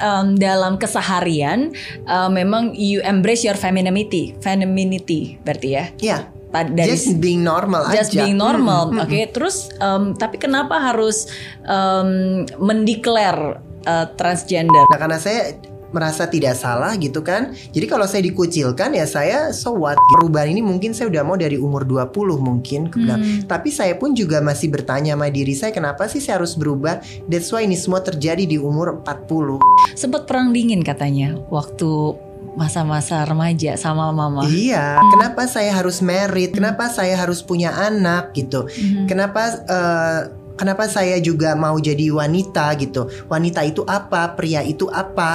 um, dalam keseharian uh, memang you embrace your femininity, femininity berarti ya. Iya. Pa- dari Just being normal just aja. being normal, Mm, mm, oke. Terus um, tapi kenapa harus um, mendeklar uh, transgender? Nah karena saya merasa tidak salah gitu kan? Jadi kalau saya dikucilkan ya saya so what? Perubahan ini mungkin saya udah mau dari umur 20 mungkin bilang. Hmm. Tapi saya pun juga masih bertanya sama diri saya Kenapa sih saya harus berubah? That's why ini semua terjadi di umur 40 Sempat perang dingin katanya waktu masa-masa remaja sama mama. Iya. Kenapa saya harus married Kenapa saya harus punya anak gitu? Mhm. Kenapa eh, Kenapa saya juga mau jadi wanita gitu? Wanita itu apa? Pria itu apa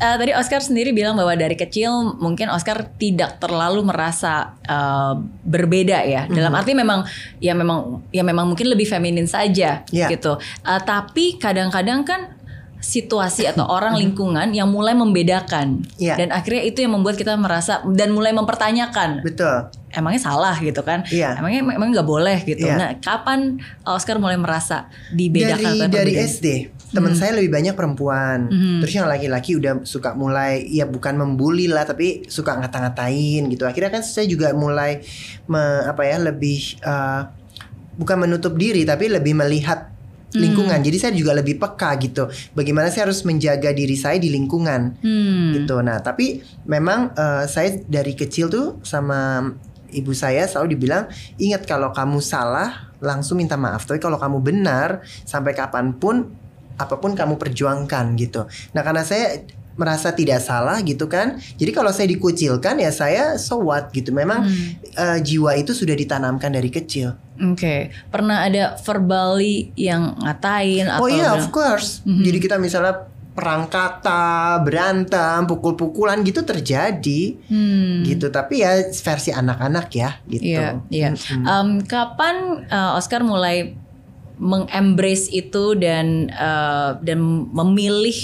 Eh, tadi Oscar sendiri bilang bahwa dari kecil mungkin Oscar tidak terlalu merasa eh, berbeda ya. Dalam arti memang ya memang ya memang mungkin lebih feminin saja Ya. gitu. Eh, tapi kadang-kadang kan situasi atau orang lingkungan yang mulai membedakan. Ya. dan akhirnya itu yang membuat kita merasa dan mulai mempertanyakan. Betul. Emangnya salah gitu kan? Iya. emangnya emang nggak boleh gitu. Iya. nah kapan Oscar mulai merasa dibedakan dari dari? SD teman saya lebih banyak perempuan. Mhm. terus yang laki-laki udah suka mulai ya bukan membuli lah tapi suka ngata-ngatain gitu. Akhirnya kan saya juga mulai me- apa ya lebih eh, bukan menutup diri tapi lebih melihat lingkungan jadi saya juga lebih peka gitu bagaimana saya harus menjaga diri saya di lingkungan Hmm. gitu. Nah, tapi memang eh, saya dari kecil tuh sama ibu saya selalu dibilang, ingat kalau kamu salah langsung minta maaf. Tapi kalau kamu benar sampai kapan pun apa pun kamu perjuangkan gitu. Nah, karena saya merasa tidak salah gitu kan. Jadi kalau saya dikucilkan ya saya so what gitu. Memang Hmm. eh, jiwa itu sudah ditanamkan dari kecil. Oke, pernah ada verbally yang ngatain atau Oh iya, of course. Mhm. Jadi kita misalnya perang kata, berantem, pukul-pukulan gitu terjadi. Hmm. gitu tapi ya versi anak-anak ya gitu Iya, iya. Mm-mm. Um, kapan uh, Oscar mulai mengembrace itu dan uh, dan memilih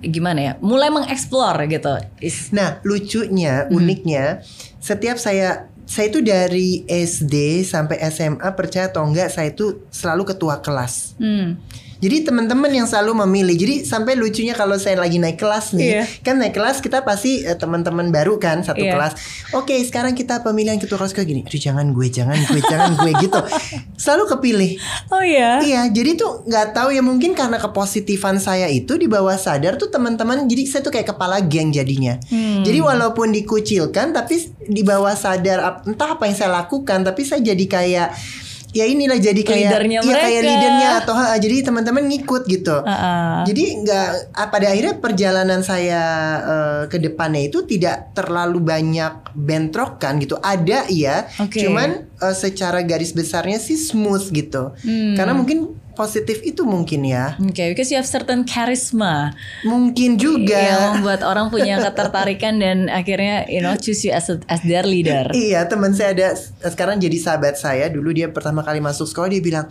gimana ya? Mulai mengeksplor gitu. Is- nah lucunya Hmm. uniknya setiap saya saya itu dari SD sampai SMA percaya atau enggak saya itu selalu ketua kelas Hmm. Jadi teman-teman yang selalu memilih jadi sampai lucunya kalau saya lagi naik kelas nih Iya. kan naik kelas kita pasti eh, teman-teman baru kan satu Iya. kelas oke sekarang kita pemilihan ketua kelas kayak gini aduh jangan gue jangan gue jangan gue gitu selalu kepilih Oh ya. Iya, jadi tuh nggak tahu ya mungkin karena kepositifan saya itu di bawah sadar tuh teman-teman jadi saya tuh kayak kepala geng jadinya. Hmm. Jadi walaupun dikucilkan tapi di bawah sadar entah apa yang saya lakukan tapi saya jadi kayak ya inilah jadi kayak Leadernya iya kayak leadernya atau ha, jadi teman-teman ngikut gitu. Uh-uh. Jadi nggak ah, pada akhirnya perjalanan saya eh, ke depannya itu tidak terlalu banyak bentrokan gitu. Ada iya, Oke. cuman eh, secara garis besarnya sih smooth gitu. Hmm. Karena mungkin positif itu mungkin ya. Oke, because you have certain charisma Mungkin juga. yang membuat orang punya ketertarikan dan akhirnya you know choose you as a- as their leader. Iya teman saya ada sekarang jadi sahabat saya dulu dia pertama kali masuk sekolah dia bilang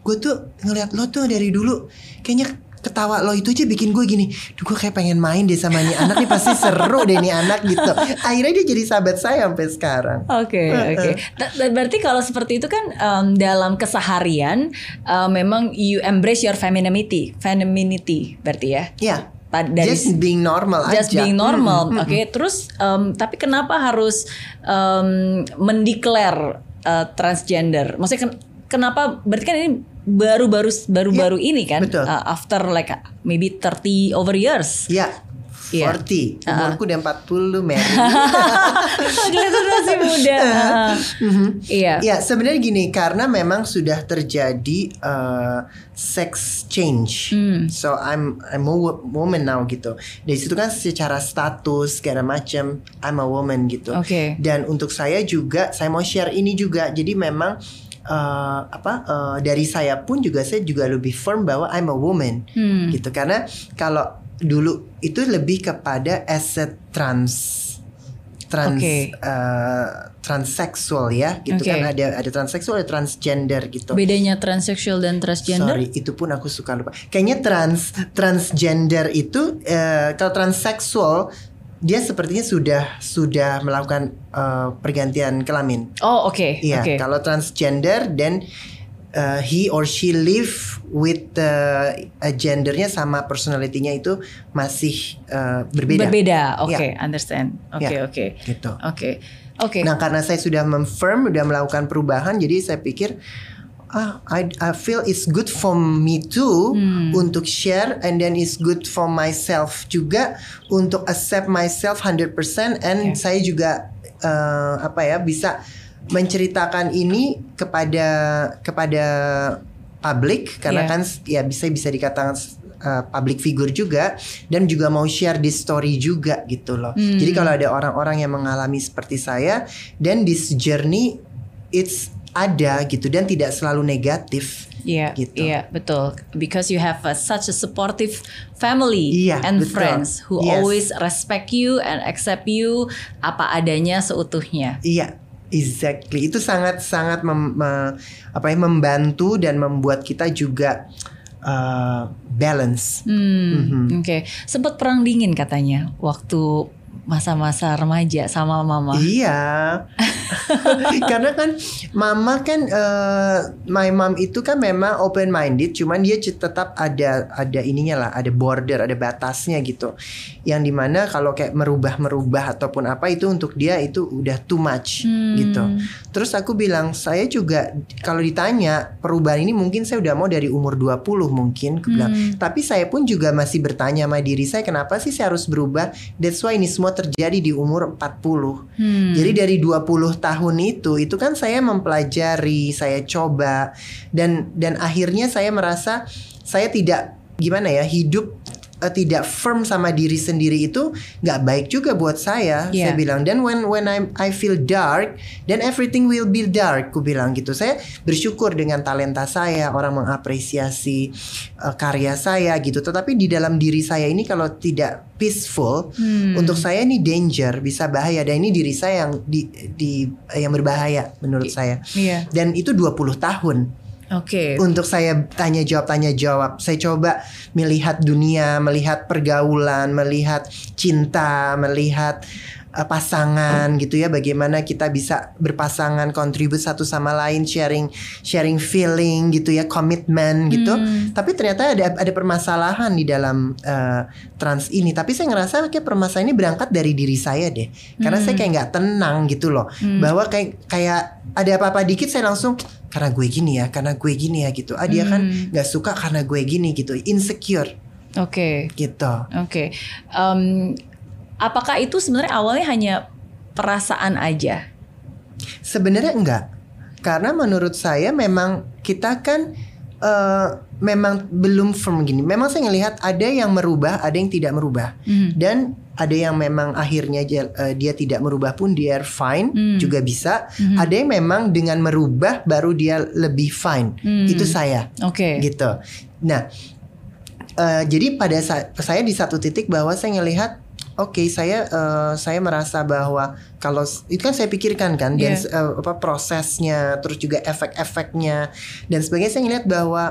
gue tuh ngeliat lo tuh dari dulu kayaknya ketawa lo itu aja bikin gue gini Duh gue kayak pengen main deh sama nih anak nih pasti seru deh nih anak gitu Akhirnya dia jadi sahabat saya sampai sekarang Oke, oke. Ta- ta- Berarti kalau seperti itu kan um, dalam keseharian uh, memang you embrace your femininity, femininity berarti ya. Ya Pa- Dari Just being normal just aja being normal, Mm, mm, oke. Terus um, tapi kenapa harus um, mendeklar uh, transgender? Maksudnya ken- kenapa? Berarti kan ini baru-baru baru-baru ini kan? betul. uh, after like maybe 30 over years. Ya Iya. 40 Umurku udah 40 Mary Kelihatan masih muda. Uh, Mhm. Iya. Ya sebenarnya gini karena memang sudah terjadi uh, sex change, Hmm. so I'm I'm a wo- woman now gitu. Dari situ kan secara status segala macam I'm a woman gitu. Oke. Dan untuk saya juga saya mau share ini juga. Jadi memang uh, apa uh, dari saya pun juga saya juga lebih firm bahwa I'm a woman Hmm. gitu karena kalau dulu itu lebih kepada as a trans trans Oke. eh, transseksual ya gitu Oke. kan ada ada transseksual ada transgender gitu Bedanya transseksual dan transgender? Sorry, itu pun aku suka lupa. Kayaknya trans transgender itu eh, kalau transseksual dia sepertinya sudah sudah melakukan eh, pergantian kelamin. Oh oke, Iya, oke. kalau transgender dan uh, he or she live with the uh, gendernya sama personality-nya itu masih uh, berbeda. Berbeda. Oke, okay, understand. Oke, okay, Ya. oke. Okay. Gitu. Oke. Oke. Nah, karena saya sudah memfirm, sudah melakukan perubahan, jadi saya pikir ah, I, I feel it's good for me too Hmm. untuk share, and then it's good for myself juga untuk accept myself 100% and Oke. saya juga eh, apa ya bisa menceritakan ini kepada kepada publik karena Yeah. kan ya bisa bisa dikatakan uh, public figure juga dan juga mau share this story juga gitu loh. Hmm. Jadi kalau ada orang-orang yang mengalami seperti saya dan this journey it's ada gitu dan tidak selalu negatif. Iya, gitu. iya betul. Because you have a, such a supportive family Iya, and betul. friends who Yes. always respect you and accept you apa adanya seutuhnya. Iya, exactly. Itu sangat-sangat mem- me- apa ya membantu dan membuat kita juga uh, balance. Hmm, Mhm. oke. Sempat perang dingin katanya waktu masa-masa remaja sama mama. Iya. Karena kan mama kan eh, my mom itu kan memang open minded, cuman dia tetap ada ada ininya lah, ada border, ada batasnya gitu. Yang di mana kalau kayak merubah-merubah ataupun apa itu untuk dia itu udah too much Hmm. gitu. Terus aku bilang, saya juga kalau ditanya perubahan ini mungkin saya udah mau dari umur 20 mungkin, aku bilang. Hmm. Tapi saya pun juga masih bertanya sama diri saya kenapa sih saya harus berubah? That's why ini semua terjadi di umur 40. Hmm. Jadi dari 20 tahun itu itu kan saya mempelajari, saya coba. Dan dan akhirnya saya merasa saya tidak gimana ya, hidup eh, tidak firm sama diri sendiri itu nggak baik juga buat saya. Yeah. Saya bilang dan when when I I feel dark, then everything will be dark. Ku bilang gitu. Saya bersyukur dengan talenta saya, orang mengapresiasi eh, karya saya gitu. Tetapi di dalam diri saya ini kalau tidak peaceful, Hmm. untuk saya ini danger, bisa bahaya dan ini diri saya yang di, di yang berbahaya menurut saya. Iya. Dan itu 20 tahun Oke. untuk saya tanya jawab tanya jawab. Saya coba melihat dunia, melihat pergaulan, melihat cinta, melihat uh, pasangan gitu ya. Bagaimana kita bisa berpasangan, kontribut satu sama lain, sharing sharing feeling gitu ya, komitmen gitu. Hmm. Tapi ternyata ada ada permasalahan di dalam uh, trans ini. Tapi saya ngerasa kayak permasalahan ini berangkat dari diri saya deh. Karena saya kayak nggak tenang gitu loh. Bahwa kayak kayak ada apa-apa dikit saya langsung karena gue gini ya, karena gue gini ya gitu. Ah dia kan Hmm. nggak suka karena gue gini gitu, insecure Oke. gitu. Oke. Em, apakah itu sebenarnya awalnya hanya perasaan aja? Sebenarnya enggak. Karena menurut saya memang kita kan eh, memang belum firm gini. Memang saya ngelihat ada yang merubah, ada yang tidak merubah. Hmm. Dan ada yang memang akhirnya dia, eh, dia tidak merubah pun dia fine Hmm. juga bisa. Mhm. Ada yang memang dengan merubah baru dia lebih fine. Hmm. Itu saya Oke. gitu. Nah, eh, jadi pada saat saya di satu titik bahwa saya ngelihat oke saya eh, saya merasa bahwa kalau itu kan saya pikirkan kan dan Iya. eh, apa prosesnya terus juga efek-efeknya dan sebagainya saya ngelihat bahwa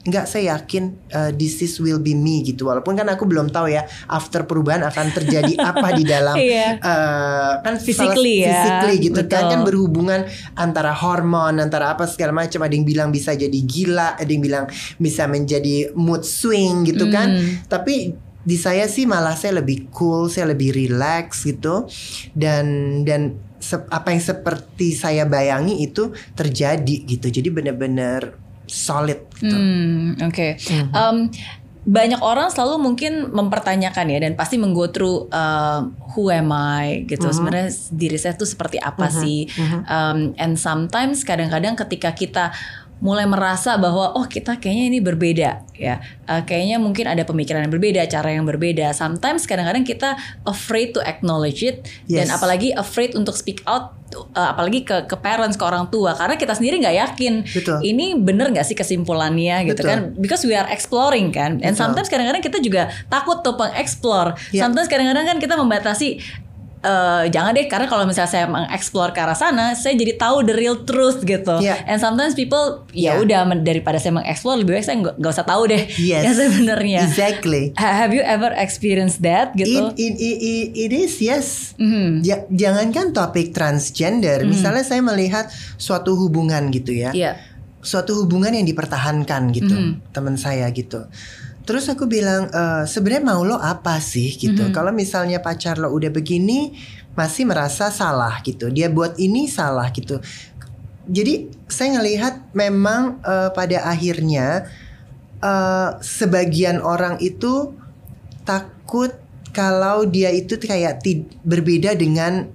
Enggak, saya yakin uh, this is will be me gitu. Walaupun kan aku belum tahu ya after perubahan akan terjadi apa di dalam Iya. eh, kan Physically salah- ya, physically gitu kan betul. kan berhubungan antara hormon antara apa segala macam ada yang bilang bisa jadi gila ada yang bilang bisa menjadi mood swing gitu kan Hmm. tapi di saya sih malah saya lebih cool saya lebih relax gitu dan dan apa yang seperti saya bayangi itu terjadi gitu jadi benar-benar solid gitu Hmm, Oke. Mhm. Em, banyak orang selalu mungkin mempertanyakan ya dan pasti menggo through uh, who am I gitu. Mhm. Sebenarnya diri saya tuh seperti apa Mhm, sih? mhm. Um, and sometimes kadang-kadang ketika kita mulai merasa bahwa oh kita kayaknya ini berbeda ya Uh, kayaknya mungkin ada pemikiran yang berbeda cara yang berbeda sometimes kadang-kadang kita afraid to acknowledge it dan Yes. apalagi afraid untuk speak out uh, apalagi ke ke parents ke orang tua karena kita sendiri nggak yakin Betul. ini bener nggak sih kesimpulannya gitu Betul. kan because we are exploring kan and Betul. sometimes kadang-kadang kita juga takut tuh mengeksplor Ya. sometimes kadang-kadang kan kita membatasi eh, jangan deh karena kalau misalnya saya mengeksplor ke arah sana saya jadi tahu the real truth gitu Ya. and sometimes people ya Ya. udah daripada saya mengeksplor lebih baik saya nggak usah tahu deh Yes. ya sebenarnya exactly Ha- have you ever experienced that gitu It, it, it, it, it is yes. Mhm. Ja- jangankan topik transgender, misalnya saya melihat suatu hubungan gitu ya. Iya. suatu hubungan yang dipertahankan gitu Mhm. teman saya gitu terus aku bilang e, sebenarnya mau lo apa sih gitu Mhm. kalau misalnya pacar lo udah begini masih merasa salah gitu dia buat ini salah gitu jadi saya ngelihat memang eh, pada akhirnya eh, sebagian orang itu takut kalau dia itu kayak berbeda dengan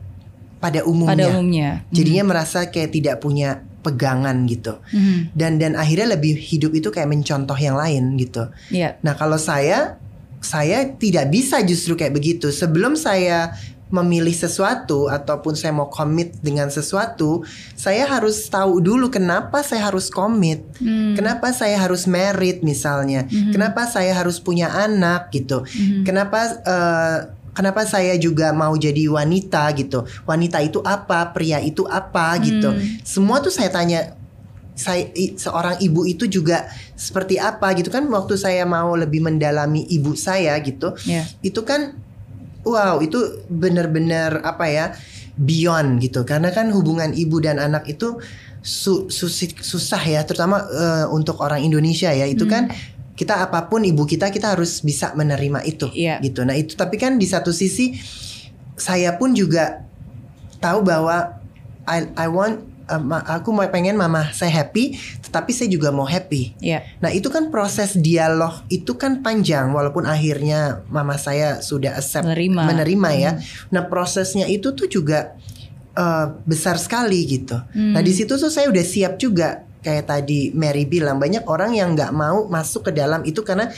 pada umumnya. Pada umumnya. Jadinya merasa kayak tidak punya pegangan gitu. Mhm. Dan dan akhirnya lebih hidup itu kayak mencontoh yang lain gitu. Iya. Nah, kalau saya saya tidak bisa justru kayak begitu. Sebelum saya memilih sesuatu ataupun saya mau komit dengan sesuatu, saya harus tahu dulu kenapa saya harus komit. Hmm. Kenapa saya harus merit misalnya? Mhm. Kenapa saya harus punya anak gitu? Mhm. Kenapa eh, kenapa saya juga mau jadi wanita gitu? Wanita itu apa? Pria itu apa gitu? Hmm. Semua tuh saya tanya saya seorang ibu itu juga seperti apa gitu kan waktu saya mau lebih mendalami ibu saya gitu Iya. itu kan wow itu benar-benar apa ya beyond gitu karena kan hubungan ibu dan anak itu su- susah ya terutama eh, untuk orang Indonesia ya itu Hmm. kan kita apa pun ibu kita kita harus bisa menerima itu Iya. gitu nah itu tapi kan di satu sisi saya pun juga tahu bahwa I I want ma- aku mau pengen mama saya happy tetapi saya juga mau happy Iya. Nah itu kan proses dialog itu kan panjang walaupun akhirnya mama saya sudah accept Menerima. menerima ya. Hmm. Nah prosesnya itu tuh juga eh, besar sekali gitu. Hmm. Nah di situ tuh saya udah siap juga kayak tadi Mary bilang banyak orang yang nggak mau masuk ke dalam itu karena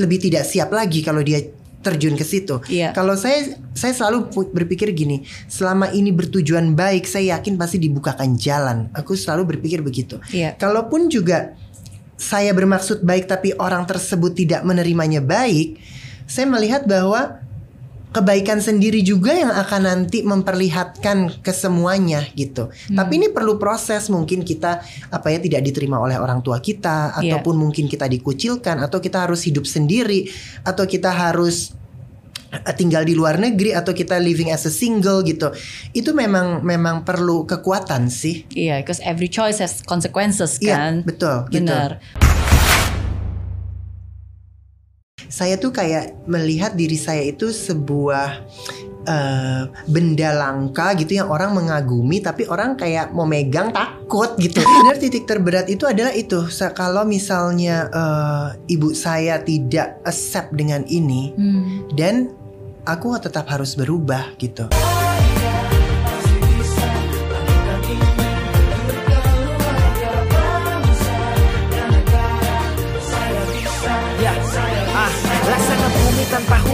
lebih tidak siap lagi kalau dia terjun ke situ. Iya. Kalau saya saya selalu berpikir gini, selama ini bertujuan baik, saya yakin pasti dibukakan jalan. Aku selalu berpikir begitu. Iya. Kalaupun juga saya bermaksud baik tapi orang tersebut tidak menerimanya baik, saya melihat bahwa kebaikan sendiri juga yang akan nanti memperlihatkan ke semuanya gitu. Hmm. Tapi ini perlu proses mungkin kita apa ya tidak diterima oleh orang tua kita Iya. ataupun mungkin kita dikucilkan atau kita harus hidup sendiri atau kita harus eh, tinggal di luar negeri atau kita living as a single gitu. Itu memang memang perlu kekuatan sih. Iya, because every choice has consequences Iya, kan. betul, gitu. Saya tuh kayak melihat diri saya itu sebuah eh, benda langka gitu yang orang mengagumi tapi orang kayak mau megang takut gitu. Benar titik terberat itu adalah itu kalau misalnya eh, ibu saya tidak accept dengan ini Hmm. dan aku tetap harus berubah gitu.